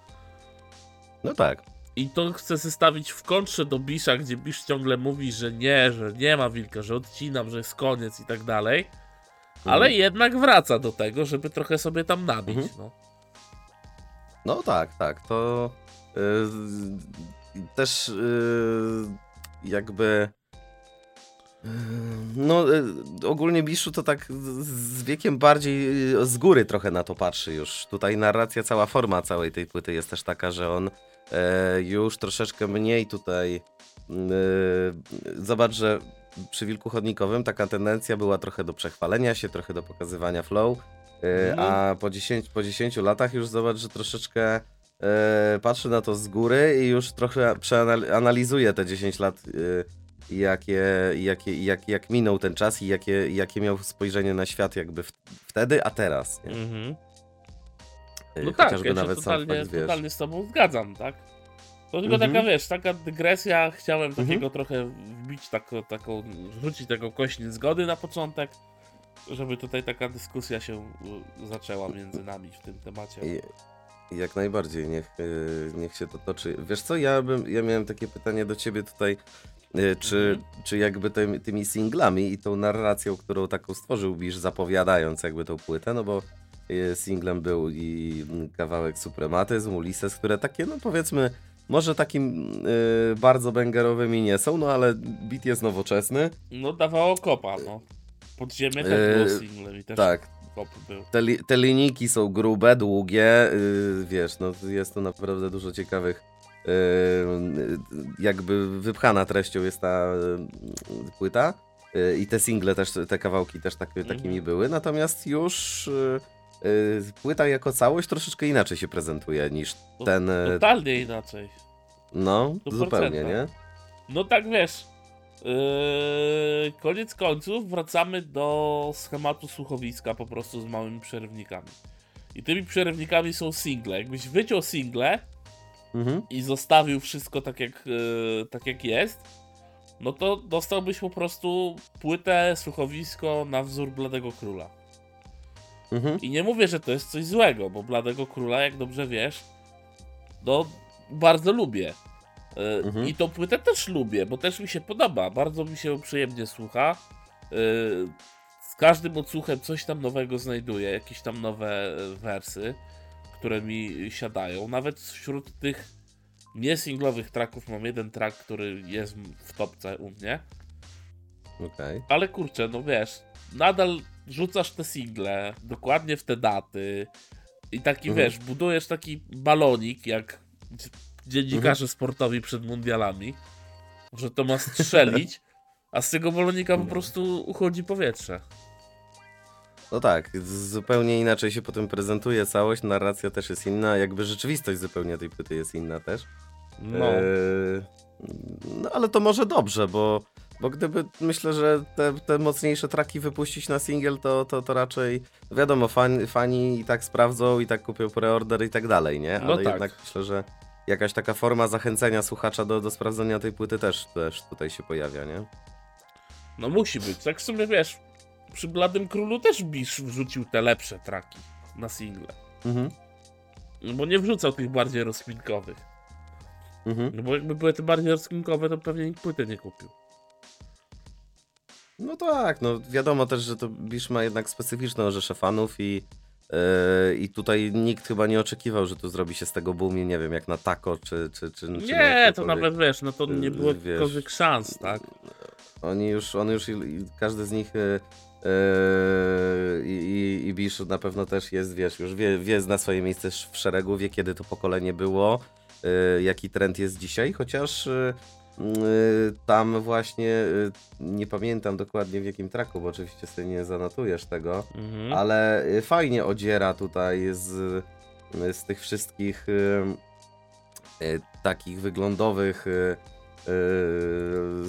No tak. I to chcę zestawić w kontrze do Bisha, gdzie Bish ciągle mówi, że nie, że nie ma wilka, że odcinam, że jest koniec i tak dalej. Ale Mhm. jednak wraca do tego, żeby trochę sobie tam nabić. Mhm. No. No tak, tak. To yy, też yy, jakby. yy, No, yy, ogólnie Biszu to tak z- wiekiem bardziej yy, z góry trochę na to patrzy już. Tutaj narracja, cała forma całej tej płyty jest też taka, że on e, już troszeczkę mniej tutaj. Zobacz, że przy Wilku Chodnikowym taka tendencja była trochę do przechwalenia się, trochę do pokazywania flow. Yy, Mhm. A po 10, po 10 latach już zobacz, że troszeczkę e, patrzy na to z góry i już trochę przeanalizuje te 10 lat, e, jakie, jakie, jak, jak minął ten czas i jakie, jakie miał spojrzenie na świat jakby wtedy, a teraz. Nie? Mhm. No tak, Chociażby ja się nawet sam totalnie, fakt, wiesz. totalnie z tobą zgadzam, tak? To tylko Mhm. taka, wiesz, taka dygresja, chciałem Mhm. takiego trochę wbić, taką, taką, rzucić taką kość zgody na początek, żeby tutaj taka dyskusja się y, zaczęła między nami w tym temacie. Jak najbardziej, niech, e, niech się to toczy. Wiesz co, ja, bym, ja miałem takie pytanie do ciebie tutaj, e, czy, Mhm. czy jakby tymi, tymi singlami i tą narracją, którą taką stworzył Bisz, zapowiadając jakby tą płytę, no bo e, singlem był i kawałek Suprematyzm, Ulises, które takie, no powiedzmy, może takim e, bardzo bangerowymi nie są, no ale beat jest nowoczesny. No dawało kopa, no. Podziemie też było Yy, singlem i też Tak, pop był. te, li, te linijki są grube, długie, yy, wiesz, no jest to naprawdę dużo ciekawych. Jakby wypchana treścią jest ta płyta. I te single też, te kawałki też tak, takimi Mhm. były. Natomiast już płyta jako całość troszeczkę inaczej się prezentuje niż To- ten. yy, Totalnie inaczej. No, 100%, zupełnie, nie? No tak wiesz. Yy, koniec końców wracamy do schematu słuchowiska po prostu z małymi przerywnikami. I tymi przerywnikami są single. Jakbyś wyciął single Mhm. i zostawił wszystko tak jak, yy, tak jak jest, no to dostałbyś po prostu płytę, słuchowisko na wzór Bladego Króla. Mhm. I nie mówię, że to jest coś złego, bo Bladego Króla, jak dobrze wiesz, no bardzo lubię. Yy, Mhm. I tą płytę też lubię, bo też mi się podoba. Bardzo mi się przyjemnie słucha. Yy, Z każdym odsłuchem coś tam nowego znajduję, jakieś tam nowe e, wersy, które mi siadają. Nawet wśród tych niesinglowych tracków mam jeden track, który jest w topce u mnie. Okej. Ale kurczę, no wiesz, nadal rzucasz te single dokładnie w te daty i taki Mhm. wiesz, budujesz taki balonik jak dzie- dziennikarze sportowi przed mundialami, że to ma strzelić, a z tego balonika po No. prostu uchodzi powietrze. No tak, zupełnie inaczej się potem prezentuje całość, narracja też jest inna, jakby rzeczywistość zupełnie tej płyty jest inna też. No, Eee, no ale to może dobrze, bo, bo gdyby myślę, że te, te mocniejsze traki wypuścić na singiel, to, to, to raczej wiadomo, fan, fani i tak sprawdzą, i tak kupią preorder i tak dalej, nie? No Ale tak. jednak myślę, że jakaś taka forma zachęcenia słuchacza do, do sprawdzenia tej płyty też, też tutaj się pojawia, nie? no musi być. Tak w sumie wiesz, przy Bladym Królu też Bisz wrzucił te lepsze traki na single. Mhm. No bo nie wrzucał tych bardziej rozkminkowych. Mhm. No bo jakby były te bardziej rozkminkowe, to pewnie nikt płyty nie kupił. No tak, no wiadomo też, że to Bisz ma jednak specyficzną rzeszę fanów i, yy, i tutaj nikt chyba nie oczekiwał, że tu zrobi się z tego boom, i nie wiem, jak na Taco czy... czy, czy, czy na Nie, to nawet wiesz, no to nie było wiesz, szans, tak? Oni już, on już, i- i każdy z nich yy, yy, i, i Bisz na pewno też jest, wiesz, już wie, wie na swoje miejsce w szeregu, wie kiedy to pokolenie było, jaki trend jest dzisiaj, chociaż... Yy, Tam właśnie, yy, nie pamiętam dokładnie w jakim traku, bo oczywiście sobie nie zanotujesz tego, Mhm. ale y, fajnie odziera tutaj z, y, z tych wszystkich y, y, takich wyglądowych, y, y,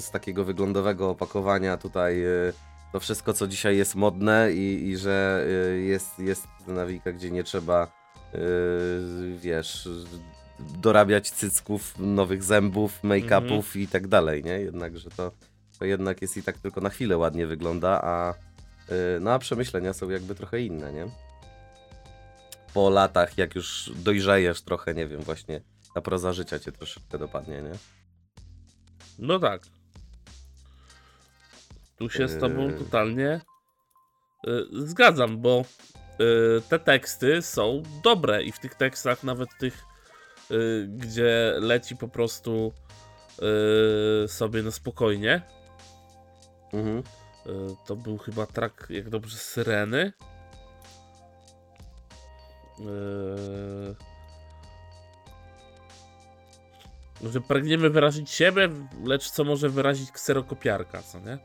z takiego wyglądowego opakowania tutaj y, to wszystko, co dzisiaj jest modne i, i że y, jest, jest nawika, gdzie nie trzeba, y, wiesz, dorabiać cycków, nowych zębów, make-upów i tak dalej, nie? Jednakże to, to jednak jest i tak tylko na chwilę ładnie wygląda, a Yy, No a przemyślenia są jakby trochę inne, nie? Po latach, jak już dojrzejesz trochę, nie wiem, właśnie ta proza życia cię troszeczkę dopadnie, nie? No tak. Tu się z tobą Yy. totalnie y, zgadzam, bo y, te teksty są dobre i w tych tekstach, nawet tych, y, gdzie leci po prostu y, sobie na spokojnie, Mhm. y, to był chyba track, jak dobrze, Syreny. Yy... Że pragniemy wyrazić siebie, lecz co może wyrazić kserokopiarka, co nie?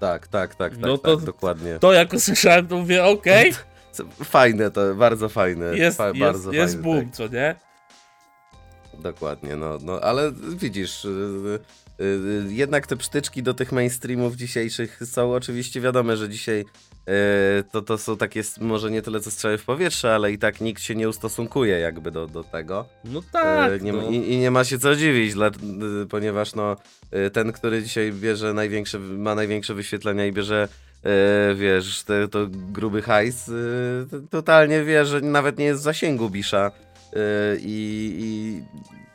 Tak, tak, tak, tak, No to- tak, dokładnie. To jak usłyszałem, to mówię, okej, Co- Fajne to, bardzo fajne. jest, fa- jest, bardzo jest fajny boom, tekst. co nie? Dokładnie, no, no ale widzisz, y, y, y, jednak te psztyczki do tych mainstreamów dzisiejszych są oczywiście wiadome, że dzisiaj y, to, to są takie może nie tyle co strzały w powietrze, ale i tak nikt się nie ustosunkuje jakby do, do tego. No tak, E, nie, no. i, I nie ma się co dziwić, dla, y, ponieważ no, y, ten, który dzisiaj bierze największe, ma największe wyświetlenia i bierze, wiesz, te, to gruby hajs, y, to totalnie wie, że nawet nie jest w zasięgu Bisza. Y, I,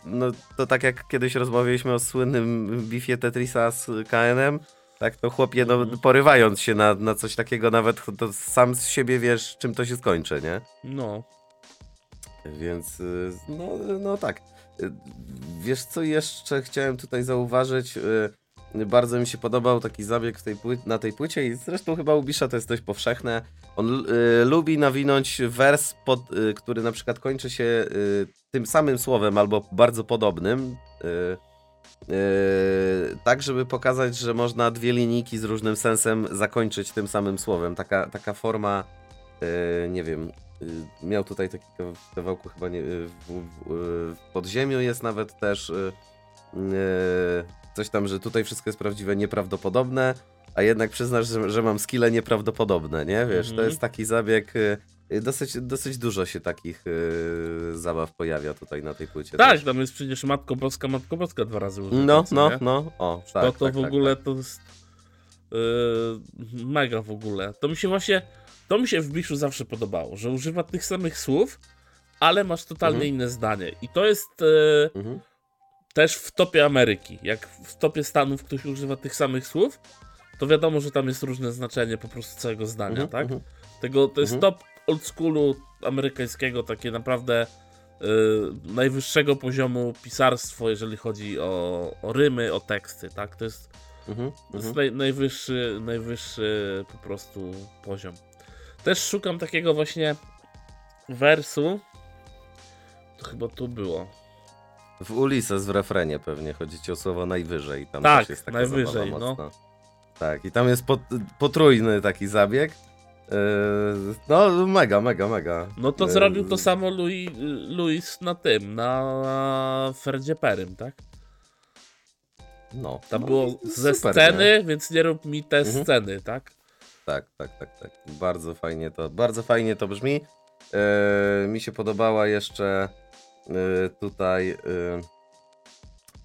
no, to tak jak kiedyś rozmawialiśmy o słynnym bifie Tetrisa z KNM, tak to chłopie, no, Mhm. porywając się na, na coś takiego, nawet to sam z siebie wiesz, czym to się skończy, nie? no. Więc y, no, no tak. Y, Wiesz co jeszcze chciałem tutaj zauważyć? Bardzo mi się podobał taki zabieg tej na tej płycie i zresztą chyba u Bisza to jest dość powszechne. On y, lubi nawinąć wers, pod, y, który na przykład kończy się y, tym samym słowem albo bardzo podobnym. Y, y, tak, żeby pokazać, że można dwie linijki z różnym sensem zakończyć tym samym słowem. Taka, taka forma, y, nie wiem, miał tutaj taki kawałku chyba nie, w, w, w podziemiu jest nawet też coś tam, że tutaj wszystko jest prawdziwe, nieprawdopodobne, a jednak przyznasz, że, że mam skille nieprawdopodobne, nie? Wiesz, to Mhm. jest taki zabieg, y, y, dosyć, dosyć dużo się takich y, zabaw pojawia tutaj na tej płycie. Tak, też. tam jest przecież Matko Boska, Matko Boska dwa razy użyta. No, no, nie? no, o, tak, to to tak, w tak, ogóle tak. to jest yy, mega w ogóle. To mi się właśnie, to mi się w Biszu zawsze podobało, że używa tych samych słów, ale masz totalnie Mhm. inne zdanie. I to jest yy, Mhm. też w topie Ameryki. Jak w topie Stanów ktoś używa tych samych słów, to wiadomo, że tam jest różne znaczenie po prostu całego zdania, Mhm, tak? mhm. Tego, to jest Mhm. top old schoolu amerykańskiego, takie naprawdę y, najwyższego poziomu pisarstwo, jeżeli chodzi o, o rymy, o teksty, tak? To jest, Mhm, to jest mhm. naj, najwyższy, najwyższy po prostu poziom. Też szukam takiego właśnie wersu. To chyba tu było. W Ulises w refrenie pewnie chodzi ci o słowo najwyżej. Tam Tak, też jest taka najwyżej, no. Tak, i tam jest pot, potrójny taki zabieg. Yy, no, mega, mega, mega. No to Yy, zrobił to samo Louis, Louis na tym, na Ferdzie Perym, tak? No, Tam no, było ze super, sceny, nie? więc nie rób mi te Mhm. sceny, tak? Tak, tak, tak, tak. Bardzo fajnie to, bardzo fajnie to brzmi. Yy, mi się podobała jeszcze yy, tutaj, yy,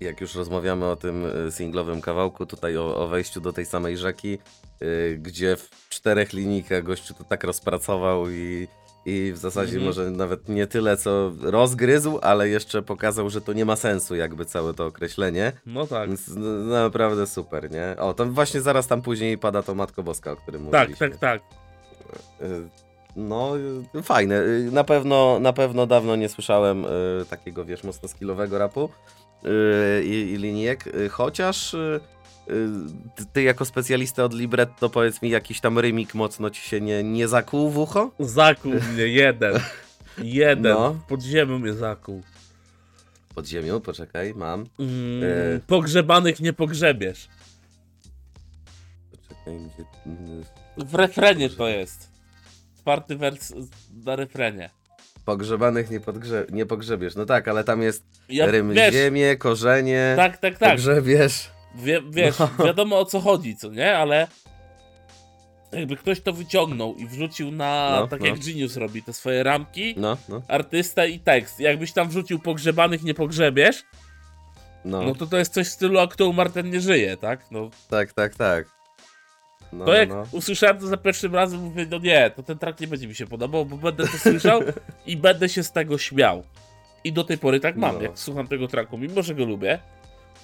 jak już rozmawiamy o tym yy, singlowym kawałku, tutaj o, o wejściu do tej samej rzeki, yy, gdzie w czterech linijkach gościu to tak rozpracował i, i w zasadzie Mhm. może nawet nie tyle co rozgryzł, ale jeszcze pokazał, że to nie ma sensu jakby całe to określenie. No tak. Więc no, naprawdę super, nie? O, tam właśnie zaraz tam później pada to Matko Boska, o którym Tak, mówiliśmy. tak, tak. Y, No, y, fajne. Y, Na pewno, na pewno dawno nie słyszałem y, takiego, wiesz, mocno skillowego rapu y, i, i linijek, y, chociaż y, y, ty, jako specjalista od libretto powiedz mi, jakiś tam rymik mocno ci się nie, nie zakuł w ucho? Zakuł mnie jeden. Jeden. No. W podziemiu mnie zakuł. Pod ziemią, poczekaj, mam. Mm, E. Pogrzebanych nie pogrzebiesz. Poczekaj, gdzie... y, W refrenie to jest. Czwarty wers na refrenie. Pogrzebanych nie, podgrze... nie pogrzebiesz. No tak, ale tam jest Ja, rym wiesz, ziemię, korzenie, tak, tak, tak. pogrzebiesz. Wie, wiesz, No. wiadomo o co chodzi, co nie? Ale jakby ktoś to wyciągnął i wrzucił na, No, tak no. jak Genius robi, te swoje ramki, No, no, artysta i tekst. Jakbyś tam wrzucił pogrzebanych nie pogrzebiesz, no. no to to jest coś w stylu, a kto umarł ten nie żyje, tak? No, Tak, tak, tak. No, to jak no. usłyszałem to za pierwszym razem, mówię, no nie, to ten track nie będzie mi się podobał, bo będę to słyszał i będę się z tego śmiał. I do tej pory tak mam, No. jak słucham tego tracku, mimo że go lubię.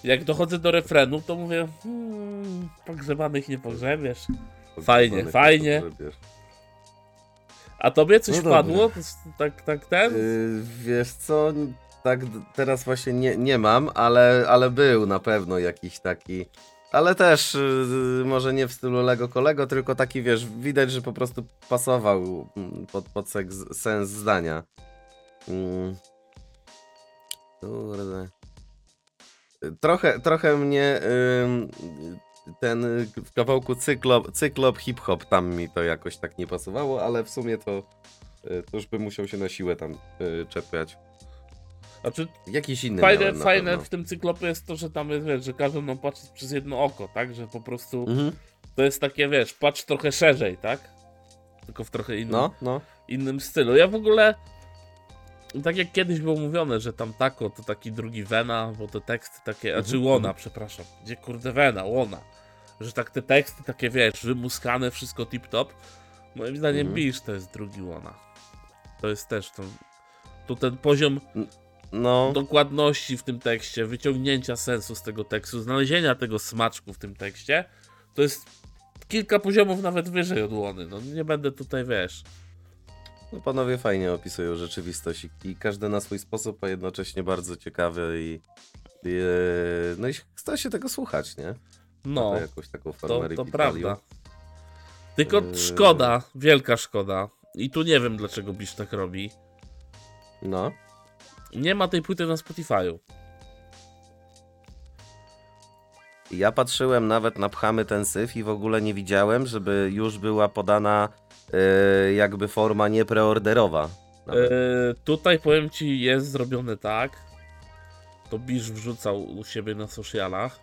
Jak dochodzę do refrenu, to mówię, hmm, pogrzebanych nie pogrzebiesz. fajnie, fajnie. A tobie coś No jest Tak, tak, ten? Yy, wiesz co, tak teraz właśnie nie, nie mam, ale, ale był na pewno jakiś taki. Ale też yy, może nie w stylu Lego Kolego, tylko taki wiesz, widać, że po prostu pasował mm, pod, pod sens zdania. Mm. Trochę, trochę mnie ten y, w kawałku cyklop, cyklop hip-hop tam mi to jakoś tak nie pasowało, ale w sumie to, y, to już bym musiał się na siłę tam y, czepiać. Znaczy, Jakiś inny fajne, fajne w tym cyklopie jest to, że tam jest, wiesz, że każą nam patrzeć przez jedno oko, tak? Że po prostu Mhm. to jest takie, wiesz, patrz trochę szerzej, tak? Tylko w trochę innym, No, no. innym stylu. Ja w ogóle, tak jak kiedyś było mówione, że tam Tako to taki drugi Wena, bo te teksty takie, a czy Mhm, Łona, mhm. przepraszam, gdzie kurde Wena, Łona. Że tak te teksty takie, wiesz, wymuskane, wszystko tip-top. Moim zdaniem Mhm. Bisz to jest drugi Łona. To jest też to, tu ten poziom No, dokładności w tym tekście, wyciągnięcia sensu z tego tekstu, znalezienia tego smaczku w tym tekście, to jest kilka poziomów nawet wyżej od Łony. No nie będę tutaj, wiesz... no panowie fajnie opisują rzeczywistość i, i każdy na swój sposób, a jednocześnie bardzo ciekawy i, i no i chce się tego słuchać, nie? No, to jakąś taką to, formę to prawda. Tylko Yy. szkoda, wielka szkoda. I tu nie wiem, dlaczego Bisz tak robi. No, Nie ma tej płyty na Spotify'u. ja patrzyłem nawet na pchamy ten syf i w ogóle nie widziałem, żeby już była podana e, jakby forma niepreorderowa. Yy, tutaj powiem ci, jest zrobione tak. To Bisz wrzucał u siebie na socialach.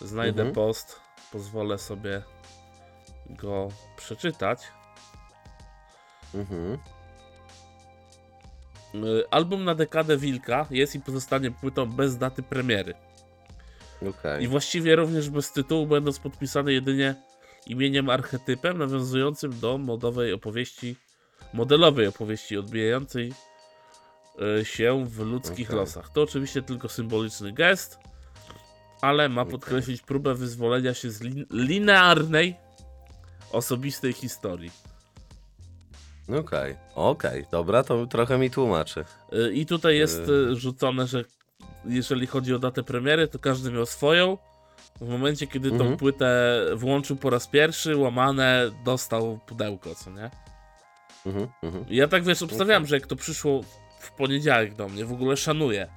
Znajdę Mhm. post, pozwolę sobie go przeczytać. Mhm. Yy, album na dekadę Wilka jest i pozostanie płytą bez daty premiery. Okej. I właściwie również bez tytułu, będąc podpisane jedynie imieniem archetypem nawiązującym do modowej opowieści, modelowej opowieści odbijającej e, się w ludzkich Okej. losach. To oczywiście tylko symboliczny gest, ale ma podkreślić próbę wyzwolenia się z lin- linearnej, osobistej historii. Okej, okej, dobra, to trochę mi tłumaczy. E, I tutaj jest Yy. e, rzucone, że jeżeli chodzi o datę premiery, to każdy miał swoją. W momencie, kiedy tą Mhm. płytę włączył po raz pierwszy, łamane dostał pudełko, co nie? Mhm, mhm. I Ja tak wiesz, obstawiałem, Okej. że jak to przyszło w poniedziałek do mnie, w ogóle szanuję.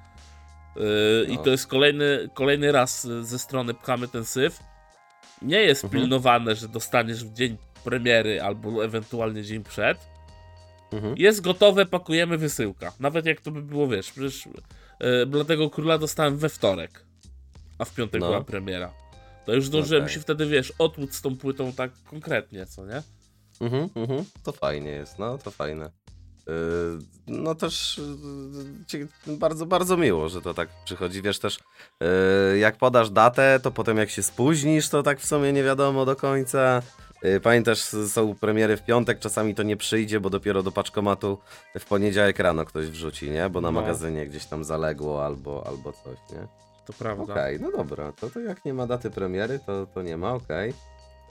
Yy, I No. to jest kolejny, kolejny raz y, ze strony Pchamy ten syf. Nie jest Mhm. pilnowane, że dostaniesz w dzień premiery albo ewentualnie dzień przed. Mhm. Jest gotowe, pakujemy wysyłka. Nawet jak to by było, wiesz, przecież yy, Bladego Króla dostałem we wtorek, a w piątek No. była premiera. To już zdążyłem Okej. się wtedy, wiesz, otłuc z tą płytą tak konkretnie, co nie? Mhm, mhm. To fajnie jest, no to fajne. Yy, no też cie- bardzo, bardzo miło, że to tak przychodzi. Wiesz też, jak podasz datę, to potem jak się spóźnisz, to tak w sumie nie wiadomo do końca. Yy, Pamiętasz, są premiery w piątek, czasami to nie przyjdzie, bo dopiero do paczkomatu w poniedziałek rano ktoś wrzuci, nie? Bo na No. magazynie gdzieś tam zaległo albo, albo coś, nie? To prawda. Okej, no dobra, to, to jak nie ma daty premiery, to, to nie ma, okej.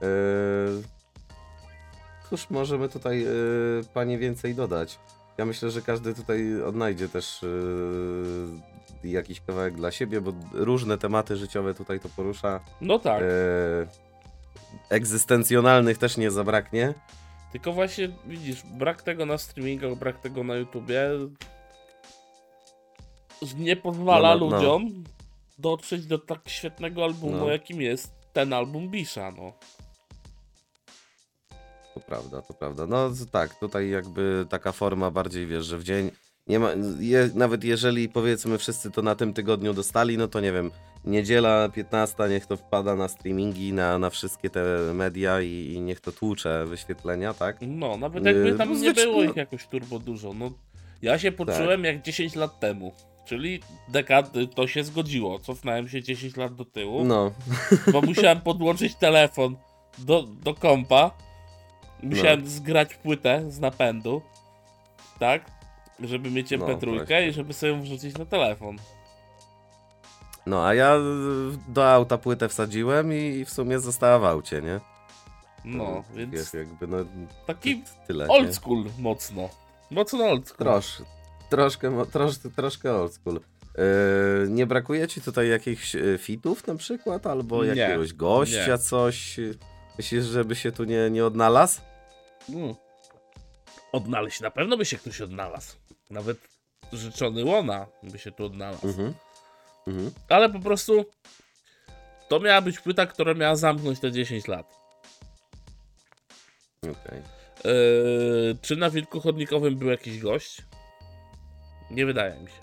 Yy, cóż możemy tutaj, yy, panie, więcej dodać? Ja myślę, że każdy tutaj odnajdzie też yy, jakiś kawałek dla siebie, bo różne tematy życiowe tutaj to porusza. No tak. Yy, egzystencjonalnych też nie zabraknie. Tylko właśnie widzisz, brak tego na streamingach, brak tego na YouTubie nie pozwala No, no, no. ludziom dotrzeć do tak świetnego albumu, No. jakim jest ten album Bisha, no. To prawda, to prawda. No tak, tutaj jakby taka forma bardziej, wiesz, że w dzień nie ma, je, nawet jeżeli powiedzmy wszyscy to na tym tygodniu dostali, no to nie wiem, niedziela 15 niech to wpada na streamingi, na, na wszystkie te media i, i niech to tłucze wyświetlenia, tak? No, nawet jakby Yy, tam no nie było no- ich jakoś turbo dużo, no. Ja się poczułem jak 10 lat temu. Czyli dekady to się zgodziło. Cofnąłem się 10 lat do tyłu, No, bo musiałem podłączyć telefon do, do kompa. Musiałem zgrać płytę z napędu, tak? Żeby mieć No, MP3 właśnie. i żeby sobie wrzucić na telefon. no a ja do auta płytę wsadziłem i w sumie została w aucie, nie? No, Wiesz, więc jakby no taki tyle, nie? old school mocno. Mocno old school. Trosz, troszkę, trosz, troszkę old school. Yy, nie brakuje ci tutaj jakichś e, fitów na przykład? Albo Nie, jakiegoś gościa, nie. coś? Myślisz, żeby się tu nie, nie odnalazł? Mm. Odnaleźć, na pewno by się ktoś odnalazł. Nawet życzony Łona by się tu odnalazł. Mhm. Mhm. Ale po prostu to miała być płyta, która miała zamknąć te 10 lat. Okej. Yy, czy na Wilku Chodnikowym był jakiś gość? Nie wydaje mi się.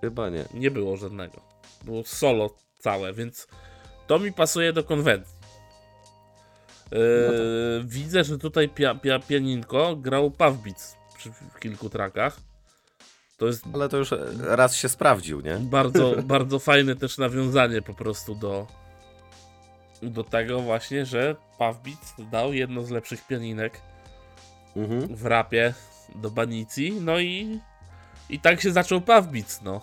Chyba nie. Nie było żadnego. Było solo całe, więc to mi pasuje do konwencji. Yy, No Widzę, że tutaj pia, pia, pianinko grał Pawbic przy w kilku trakach. To jest Ale to już e, raz się sprawdził, nie? bardzo, bardzo fajne też nawiązanie po prostu do do tego właśnie, że Pawbic dał jedno z lepszych pianinek Mhm. w rapie do Banicji, no i i tak się zaczął Pawbic, no.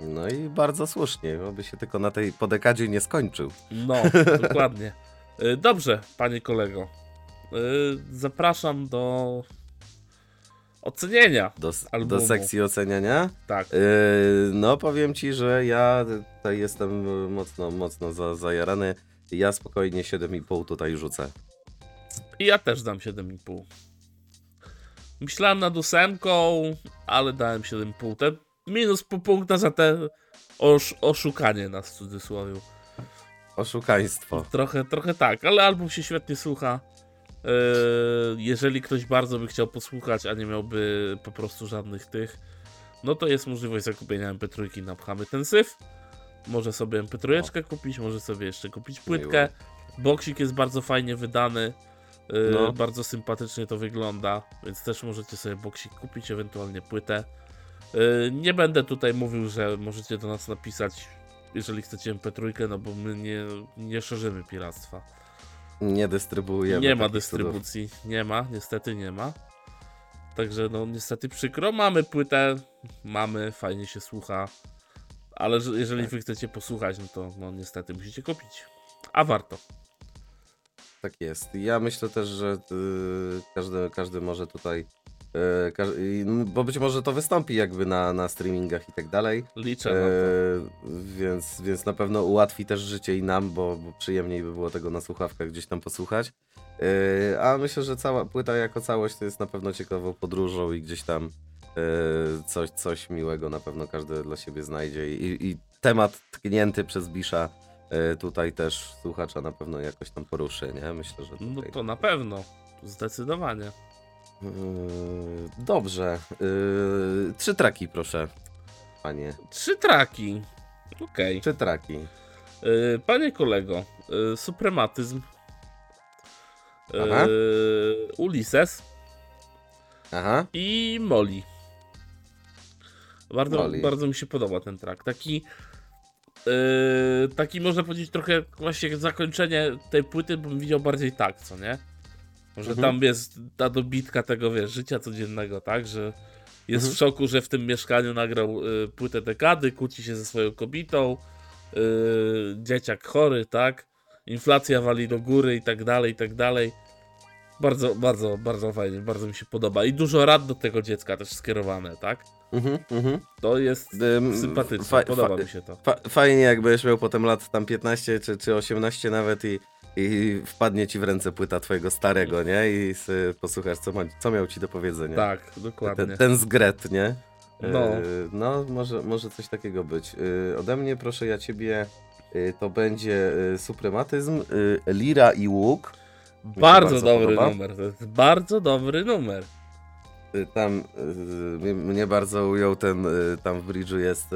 No i bardzo słusznie, aby się tylko na tej podekadzie nie skończył. No, dokładnie. Y, Dobrze, panie kolego. Y, Zapraszam do ocenienia. Do, do sekcji oceniania. Tak. Yy, no powiem ci, że ja tutaj jestem mocno, mocno za, zajarany. Ja spokojnie 7,5 tutaj rzucę. I ja też dam 7,5. Myślałem nad ósemką, ale dałem 7,5. Te minus pół punkta za te osz, oszukanie nas w cudzysłowie. Oszukaństwo. Trochę, trochę tak, ale album się świetnie słucha. Yy, jeżeli ktoś bardzo by chciał posłuchać, a nie miałby po prostu żadnych tych, no to jest możliwość zakupienia MP3 na Pchamy ten syf. Może sobie MP3 kupić, może sobie jeszcze kupić płytkę. Boksik jest bardzo fajnie wydany. Yy, No. Bardzo sympatycznie to wygląda, więc też możecie sobie boksik kupić, ewentualnie płytę. Yy, Nie będę tutaj mówił, że możecie do nas napisać, jeżeli chcecie MP3, no bo my nie, nie szerzymy piractwa. Nie dystrybuujemy. Nie ma takich cudów. dystrybucji, nie ma, niestety nie ma. Także no niestety przykro, mamy płytę, mamy, fajnie się słucha, ale że- jeżeli Tak. wy chcecie posłuchać, no to no niestety musicie kupić. A warto. Tak jest. Ja myślę też, że y, każdy, każdy może tutaj. I- no, bo być może to wystąpi jakby na, na streamingach i tak dalej. Liczę E, więc, więc na pewno ułatwi też życie i nam, bo, bo przyjemniej by było tego na słuchawkach gdzieś tam posłuchać. E, a myślę, że cała płyta jako całość to jest na pewno ciekawą podróżą i gdzieś tam e, coś, coś miłego na pewno każdy dla siebie znajdzie. I, i temat tknięty przez Bisza e, tutaj też słuchacza na pewno jakoś tam poruszy, nie? Myślę, że. No to na pewno, zdecydowanie. Yy, Dobrze. Yy, Trzy traki proszę, panie. Trzy traki. Okej. Trzy traki. Y, Panie kolego, y, suprematyzm. Aha. Y, Ulises Aha. i Molly. Bardzo, Molly. bardzo mi się podoba ten track. Taki, y, taki można powiedzieć trochę właśnie zakończenie tej płyty bym widział bardziej tak, co nie? Że Mhm. tam jest ta dobitka tego, wiesz, życia codziennego, tak? Że jest Mhm. w szoku, że w tym mieszkaniu nagrał y, płytę dekady, kłóci się ze swoją kobietą, y, dzieciak chory, tak? Inflacja wali do góry i tak dalej, i tak dalej. Bardzo, bardzo, bardzo fajnie, bardzo mi się podoba. I dużo rad do tego dziecka też skierowane, tak? Mhm, mhm. To jest Ym, sympatyczne, fa- podoba mi się to. Fa fajnie jakbyś miał potem lat tam 15 czy, czy 18 nawet i, i wpadnie ci w ręce płyta twojego starego, nie? I posłuchasz, co, ma, co miał ci do powiedzenia. Tak, dokładnie. Ten, ten zgret, nie? No. E, no, może, może coś takiego być. E, ode mnie, proszę ja ciebie, e, to będzie suprematyzm, lira i łuk. bardzo, bardzo dobry podoba. numer, to jest bardzo dobry numer. Tam mnie- bardzo ujął ten, tam w bridge'u jest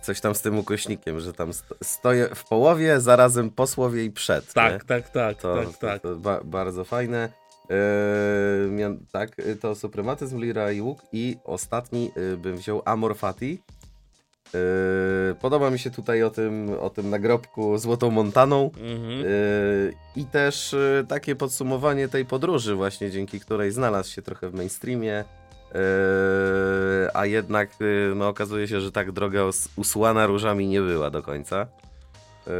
coś tam z tym ukośnikiem, że tam sto, stoję w połowie, zarazem po słowie i przed. Tak, nie? tak, tak, To, tak, tak. to, to ba, bardzo fajne. Y, mian, tak, y, to suprematyzm, lira i łuk i ostatni y, bym wziął Amor Fati. Y, podoba mi się tutaj o tym, o tym nagrobku Złotą Montaną. Mhm. Yy, I też yy, takie podsumowanie tej podróży, właśnie dzięki której znalazł się trochę w mainstreamie. Yy, a jednak yy, no, okazuje się, że tak droga us- usłana różami nie była do końca. Yy,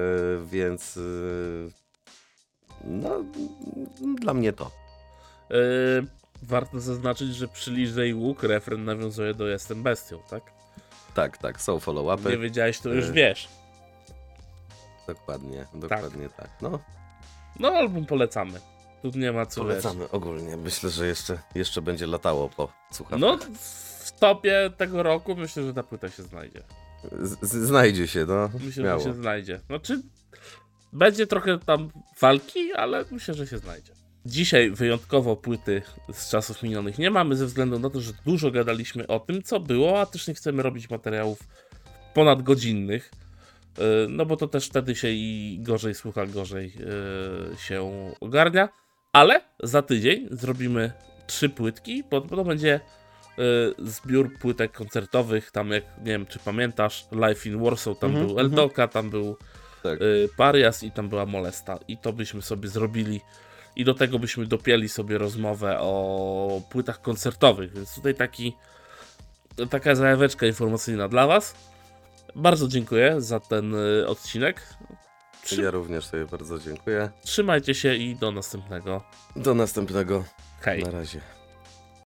więc yy, no, dla mnie to. Yy, warto zaznaczyć, że przy Liże i Łuk refren nawiązuje do Jestem Bestią, tak? Tak, tak, są Nie follow-upy. wiedziałeś, to już wiesz. Dokładnie, dokładnie tak. No, No, album polecamy. Tu nie ma co wiesz. polecamy ogólnie. Myślę, że jeszcze, jeszcze będzie latało po słuchawkach. No, w topie tego roku myślę, że ta płyta się znajdzie. Z- znajdzie się, no. Myślę, śmiało. że się znajdzie. Znaczy, będzie trochę tam walki, ale myślę, że się znajdzie. Dzisiaj wyjątkowo płyty z czasów minionych nie mamy, ze względu na to, że dużo gadaliśmy o tym, co było, a też nie chcemy robić materiałów ponadgodzinnych. Yy, No bo to też wtedy się i gorzej słucha, gorzej yy, się ogarnia. Ale za tydzień zrobimy trzy płytki, bo to będzie yy, zbiór płytek koncertowych. Tam jak nie wiem, czy pamiętasz, Life in Warsaw, tam Mhm, był mhm. Eldoka, tam był Tak. y, Parias i tam była Molesta. I to byśmy sobie zrobili. I do tego byśmy dopięli sobie rozmowę o płytach koncertowych. Więc tutaj taki, taka zajaweczka informacyjna dla Was. Bardzo dziękuję za ten y, odcinek. Trzy, Ja również sobie bardzo dziękuję. trzymajcie się i do następnego. Do następnego. Hej. Na razie.